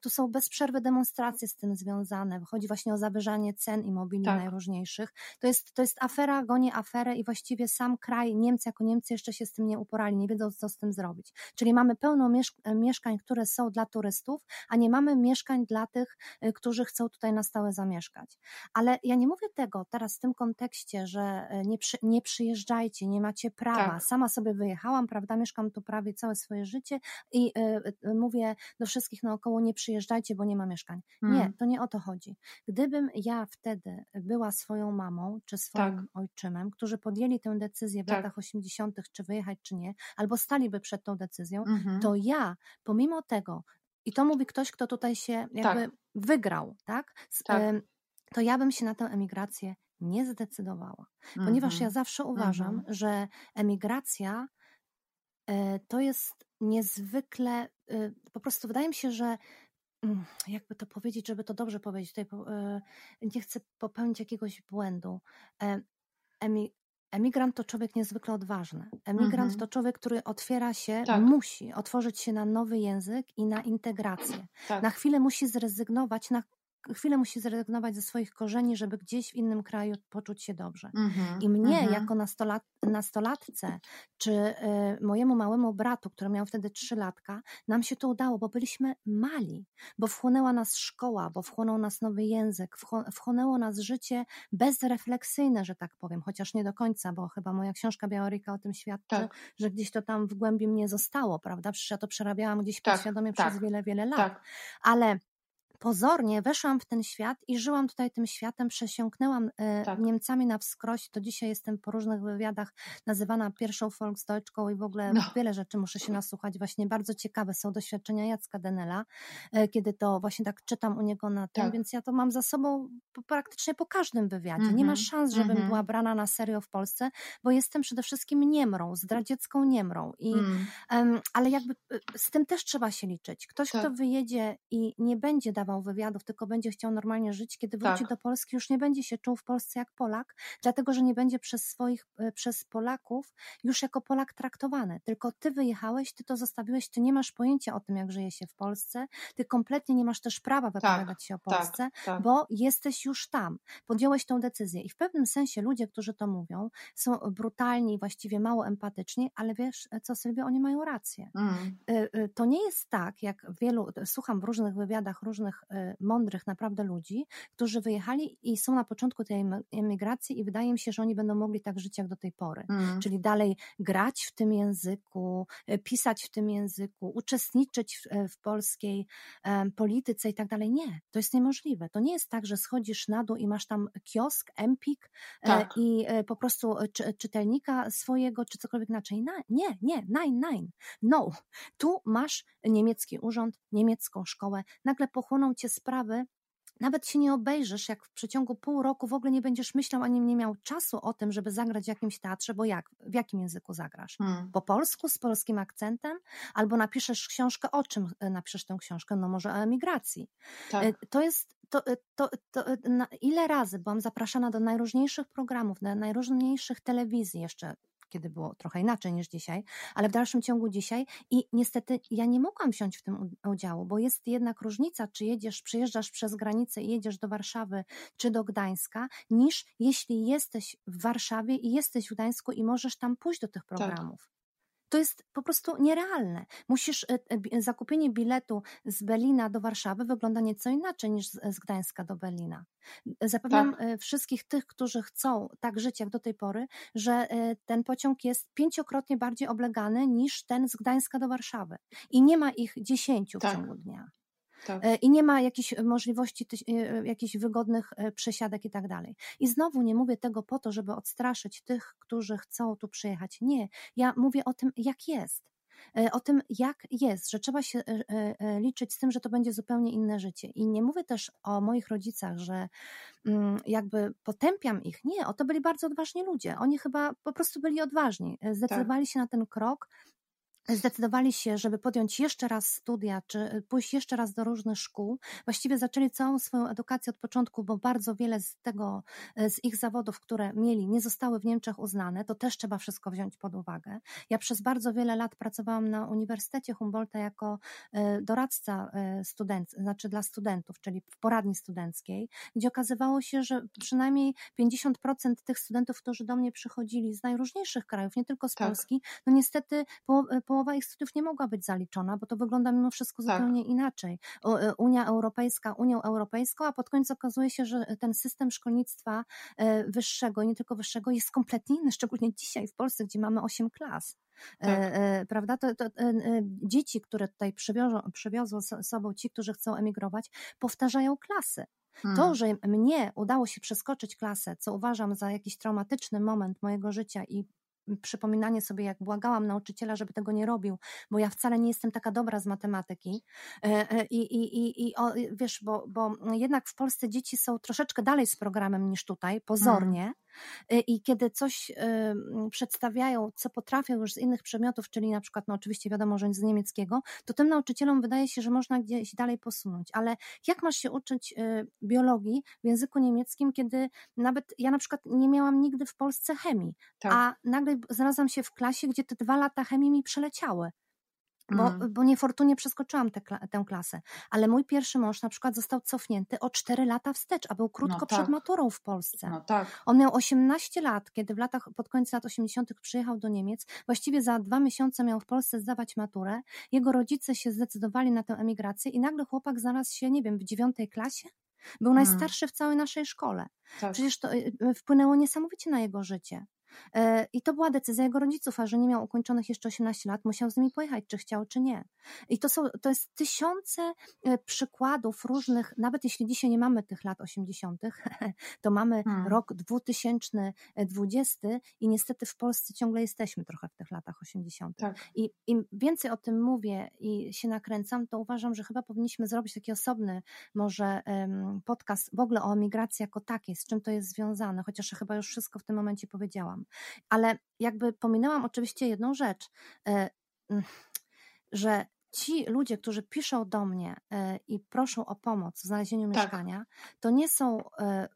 Tu są bez przerwy demonstracje z tym związane. Chodzi właśnie o zawyżanie cen imobili Tak. najróżniejszych. To jest, to jest afera, goni aferę i właściwie sam kraj, Niemcy jako Niemcy jeszcze się z tym nie uporali, nie wiedzą co z tym zrobić. Czyli mamy pełno mieszk- mieszkań, które są dla turystów, a nie mamy mieszkań dla tych, którzy chcą tutaj na stałe zamieszkać. Ale ja nie mówię tego teraz w tym kontekście, że y, nie, przy, nie przyjeżdżajcie, nie macie prawa. Tak. Sama sobie wyjechałam, prawda, mieszkam tu prawie całe swoje życie i y, y, mówię do wszystkich naokoło, nie przyjeżdżajcie, bo nie ma mieszkań. Nie, Mm. to nie o to chodzi. Gdybym ja wtedy była swoją mamą czy swoim Tak. ojczymem, którzy podjęli tę decyzję w Tak. latach 80., czy wyjechać, czy nie, albo staliby przed tą decyzją, Mhm. to ja, pomimo tego, i to mówi ktoś, kto tutaj się jakby Tak. wygrał, tak? S- Tak. To ja bym się na tę emigrację nie zdecydowała, ponieważ ja Mhm. zawsze uważam, Mhm. że emigracja e, to jest niezwykle, e, po prostu wydaje mi się, że mm, jakby to powiedzieć, żeby to dobrze powiedzieć, tutaj e, nie chcę popełnić jakiegoś błędu. Emi, emigrant to człowiek niezwykle odważny. Emigrant Mhm. to człowiek, który otwiera się, Tak. musi otworzyć się na nowy język i na integrację. Tak. Na chwilę musi zrezygnować, na chwilę musi zrezygnować ze swoich korzeni, żeby gdzieś w innym kraju poczuć się dobrze. Mhm. I mnie, Mhm. jako nastolat, nastolatce, czy y, mojemu małemu bratu, który miał wtedy trzy latka, nam się to udało, bo byliśmy mali, bo wchłonęła nas szkoła, bo wchłonął nas nowy język, wchło- wchłonęło nas życie bezrefleksyjne, że tak powiem, chociaż nie do końca, bo chyba moja książka Białorika o tym świadczy, Tak. że gdzieś to tam w głębi mnie zostało, prawda? Przecież ja to przerabiałam gdzieś Tak, podświadomie tak, przez wiele, wiele lat Tak. ale pozornie weszłam w ten świat i żyłam tutaj tym światem, przesiąknęłam e, Tak. Niemcami na wskroś. Do dzisiaj jestem po różnych wywiadach nazywana pierwszą Volksdeutschką i w ogóle No. wiele rzeczy muszę się nasłuchać. Właśnie bardzo ciekawe są doświadczenia Jacka Denela, e, kiedy to właśnie tak czytam u niego na tym, Tak. więc ja to mam za sobą praktycznie po każdym wywiadzie. Nie ma Mhm, szans, żebym mhm. była brana na serio w Polsce, bo jestem przede wszystkim niemrą, zdradziecką niemrą i Mm. Em, ale jakby y, z tym też trzeba się liczyć. Ktoś, Tak. kto wyjedzie i nie będzie dawał wywiadów, tylko będzie chciał normalnie żyć, kiedy wróci Tak. do Polski, już nie będzie się czuł w Polsce jak Polak, dlatego że nie będzie przez swoich, y, przez Polaków już jako Polak traktowany. Tylko ty wyjechałeś, ty to zostawiłeś, ty nie masz pojęcia o tym, jak żyje się w Polsce, ty kompletnie nie masz też prawa wypowiadać się o Polsce, Tak. Tak. bo jesteś już tam, podjąłeś tą decyzję. I w pewnym sensie ludzie, którzy to mówią, są brutalni właściwie mało empatyczni, ale wiesz co, Sylwia, oni mają rację. Mm. Y, To nie jest tak, jak wielu, słucham w różnych wywiadach różnych młodych, e, mądrych naprawdę ludzi, którzy wyjechali i są na początku tej emigracji i wydaje mi się, że oni będą mogli tak żyć jak do tej pory. Mm. Czyli dalej grać w tym języku, e, pisać w tym języku, uczestniczyć w, e, w polskiej em, polityce i tak dalej. Nie, to jest niemożliwe. To nie jest tak, że schodzisz na dół i masz tam kiosk, empik e, Tak. i e, po prostu e, czy, czytelnika swojego, czy cokolwiek inaczej. Na, nie, nie, nine, nine. No, tu masz niemiecki urząd, niemiecką szkołę, nagle pochłoną cię sprawy, nawet się nie obejrzysz, jak w przeciągu pół roku w ogóle nie będziesz myślał ani nie miał czasu o tym, żeby zagrać w jakimś teatrze, bo jak? W jakim języku zagrasz? Mm. Po polsku, z polskim akcentem? Albo napiszesz książkę, o czym e, napiszesz tę książkę? No może o emigracji. Tak. E, To jest, to, e, to, to ile razy byłam zapraszana do najróżniejszych programów, na najróżniejszych telewizji jeszcze, kiedy było trochę inaczej niż dzisiaj, ale w dalszym ciągu dzisiaj i niestety ja nie mogłam wziąć w tym udziału, bo jest jednak różnica, czy jedziesz, przejeżdżasz przez granicę i jedziesz do Warszawy czy do Gdańska, niż jeśli jesteś w Warszawie i jesteś w Gdańsku i możesz tam pójść do tych programów. To jest po prostu nierealne. Musisz, e, e, zakupienie biletu z Berlina do Warszawy wygląda nieco inaczej niż z, Gdańska do Berlina. Zapewniam Tak. e, wszystkich tych, którzy chcą tak żyć jak do tej pory, że e, ten pociąg jest pięciokrotnie bardziej oblegany niż ten z Gdańska do Warszawy. I nie ma ich dziesięciu w Tak. ciągu dnia. Tak. E, I nie ma jakichś możliwości, tyś- e, jakichś wygodnych e, przesiadek i tak dalej. I znowu nie mówię tego po to, żeby odstraszyć tych, którzy chcą tu przyjechać. Nie, ja mówię o tym, jak jest. E, O tym, jak jest, że trzeba się e, e, e, liczyć z tym, że to będzie zupełnie inne życie. I nie mówię też o moich rodzicach, że mm, jakby potępiam ich. Nie, o to byli bardzo odważni ludzie. Oni chyba po prostu byli odważni. E, Zdecydowali się na ten krok, zdecydowali się, żeby podjąć jeszcze raz studia, czy pójść jeszcze raz do różnych szkół. Właściwie zaczęli całą swoją edukację od początku, bo bardzo wiele z tego, z ich zawodów, które mieli, nie zostały w Niemczech uznane. To też trzeba wszystko wziąć pod uwagę. Ja przez bardzo wiele lat pracowałam na Uniwersytecie Humboldta jako e, doradca e, student, znaczy dla studentów, czyli w poradni studenckiej, gdzie okazywało się, że przynajmniej 50% tych studentów, którzy do mnie przychodzili z najróżniejszych krajów, nie tylko z Tak. Polski, no niestety po, połowa ich studiów nie mogła być zaliczona, bo to wygląda mimo wszystko Tak. zupełnie inaczej. E, Unia Europejska Unią Europejską, a pod koniec okazuje się, że ten system szkolnictwa e, wyższego i nie tylko wyższego jest kompletnie inny, szczególnie dzisiaj w Polsce, gdzie mamy 8 klas. E, Tak. prawda? To, to, dzieci, które tutaj przywiozą, przywiozą z sobą ci, którzy chcą emigrować, powtarzają klasy. To, że mnie udało się przeskoczyć klasę, co uważam za jakiś traumatyczny moment mojego życia i przypominanie sobie, jak błagałam nauczyciela, żeby tego nie robił, bo ja wcale nie jestem taka dobra z matematyki. E, e, I, i, i, i o, wiesz, bo, bo jednak w Polsce dzieci są troszeczkę dalej z programem niż tutaj, pozornie. E, I kiedy coś e, przedstawiają, co potrafią już z innych przedmiotów, czyli na przykład, no oczywiście wiadomo, że z niemieckiego, to tym nauczycielom wydaje się, że można gdzieś dalej posunąć. Ale jak masz się uczyć e, biologii w języku niemieckim, kiedy nawet ja na przykład nie miałam nigdy w Polsce chemii, Tak. a nagle znalazłam się w klasie, gdzie te dwa lata chemii mi przeleciały. Bo, Mm. bo niefortunnie przeskoczyłam tę, kla- tę klasę. Ale mój pierwszy mąż na przykład został cofnięty o 4 lata wstecz, a był krótko No przed tak. maturą w Polsce. No tak. On miał 18 lat, kiedy w latach, pod koniec lat 80. przyjechał do Niemiec. Właściwie za dwa miesiące miał w Polsce zdawać maturę. Jego rodzice się zdecydowali na tę emigrację i nagle chłopak znalazł się, nie wiem, w dziewiątej klasie. Był Mm. najstarszy w całej naszej szkole. tak. Przecież to y, y, wpłynęło niesamowicie na jego życie. E, I to była decyzja jego rodziców, a że nie miał ukończonych jeszcze 18 lat, musiał z nimi pojechać, czy chciał, czy nie. I to, są, to jest tysiące e, przykładów różnych, nawet jeśli dzisiaj nie mamy tych lat 80., (laughs) to mamy Hmm. rok 2020 i niestety w Polsce ciągle jesteśmy trochę w tych latach 80. Tak. I im więcej o tym mówię i się nakręcam, to uważam, że chyba powinniśmy zrobić taki osobny może podcast w ogóle o emigracji jako takiej, z czym to jest związane, chociaż chyba już wszystko w tym momencie powiedziałam. Ale jakby pominęłam oczywiście jedną rzecz, e, mm, że ci ludzie, którzy piszą do mnie e, i proszą o pomoc w znalezieniu Tak. mieszkania, to nie są e,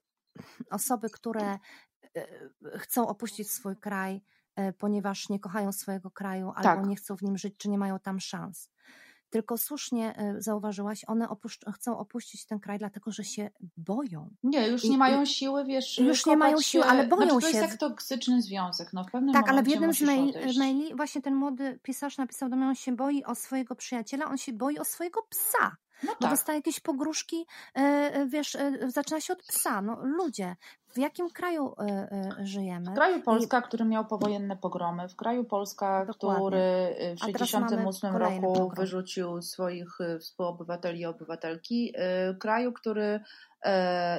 osoby, które chcą opuścić swój kraj, ponieważ nie kochają swojego kraju albo Tak. nie chcą w nim żyć, czy nie mają tam szans. Tylko słusznie e, zauważyłaś, one opuszcz- chcą opuścić ten kraj, dlatego że się boją. Nie, już I- nie mają siły, wiesz. już nie mają siły, ale boją znaczy, to się. jest jak toksyczny związek. No, w pewnym Tak, ale w jednym z mail, maili właśnie ten młody pisarz napisał do mnie, on się boi o swojego przyjaciela, on się boi o swojego psa. No Bo tak. dostaje jakieś pogróżki, e, e, wiesz, e, zaczyna się od psa. No ludzie, w jakim kraju żyjemy? W kraju Polska, który miał powojenne pogromy, w kraju Polska, Dokładnie. który w A teraz 1968 mamy kolejny roku pogrom. wyrzucił swoich współobywateli i obywatelki, kraju, który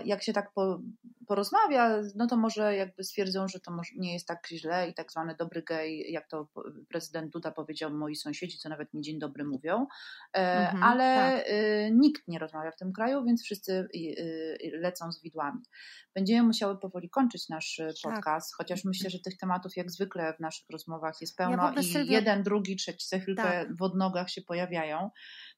jak się tak po, porozmawia, no to może jakby stwierdzą, że to może nie jest tak źle i tak zwany dobry gej, jak to prezydent Duda powiedział, moi sąsiedzi, co nawet mi dzień dobry mówią, E, Mhm, ale tak. y, nikt nie rozmawia w tym kraju, więc wszyscy lecą z widłami. Będziemy musiały powoli kończyć nasz Tak. podcast, chociaż myślę, że tych tematów jak zwykle w naszych rozmowach jest Ja pełno ogóle, i Sylwia- jeden, drugi, trzeci za chwilkę Tak. w odnogach się pojawiają.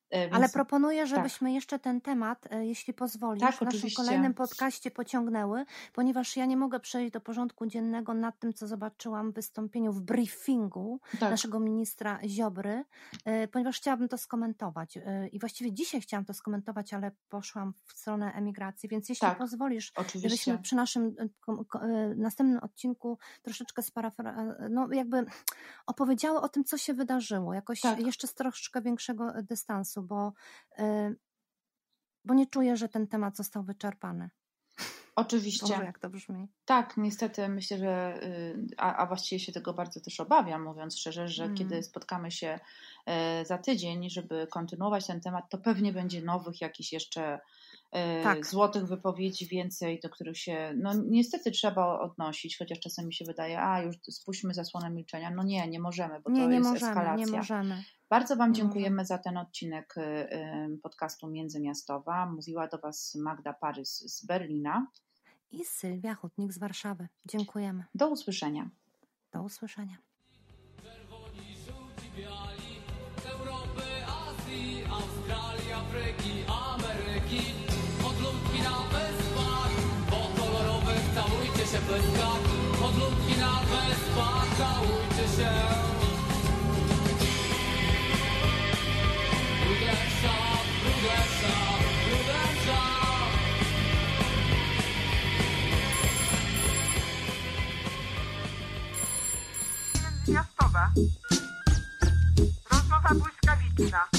E, Więc Ale proponuję, żebyśmy jeszcze ten temat, e, jeśli pozwolisz, Tak, w naszym oczywiście. kolejnym podcaście pociągnęły, ponieważ ja nie mogę przejść do porządku dziennego nad tym, co zobaczyłam w wystąpieniu, w briefingu tak, naszego ministra Ziobry, e, ponieważ chciałabym to skomentować. I właściwie dzisiaj chciałam to skomentować, ale poszłam w stronę emigracji, więc jeśli Tak, pozwolisz, oczywiście. żebyśmy przy naszym następnym odcinku troszeczkę sparafra... no jakby opowiedziały o tym, co się wydarzyło, jakoś Tak. jeszcze z troszeczkę większego dystansu, bo, e, bo nie czuję, że ten temat został wyczerpany. Oczywiście. Boże, jak to brzmi. Tak, niestety myślę, że, y, a, a właściwie się tego bardzo też obawiam, mówiąc szczerze, że Mm. kiedy spotkamy się e, za tydzień, żeby kontynuować ten temat, to pewnie będzie nowych jakichś jeszcze Tak. złotych wypowiedzi więcej, do których się, no niestety trzeba odnosić, chociaż czasem mi się wydaje, a już spuśćmy zasłonę milczenia. No nie, nie możemy, bo Nie, to nie jest możemy, eskalacja. nie możemy. Bardzo Wam dziękujemy za ten odcinek y, y, podcastu Międzymiastowa. Mówiła do Was Magda Parys z Berlina. I Sylwia Hutnik z Warszawy. Dziękujemy. Do usłyszenia. Do usłyszenia. Pyskach Odludki na wyspach, całujcie się rudesza Międzymiastowe. Rozmowa błyskawiczna.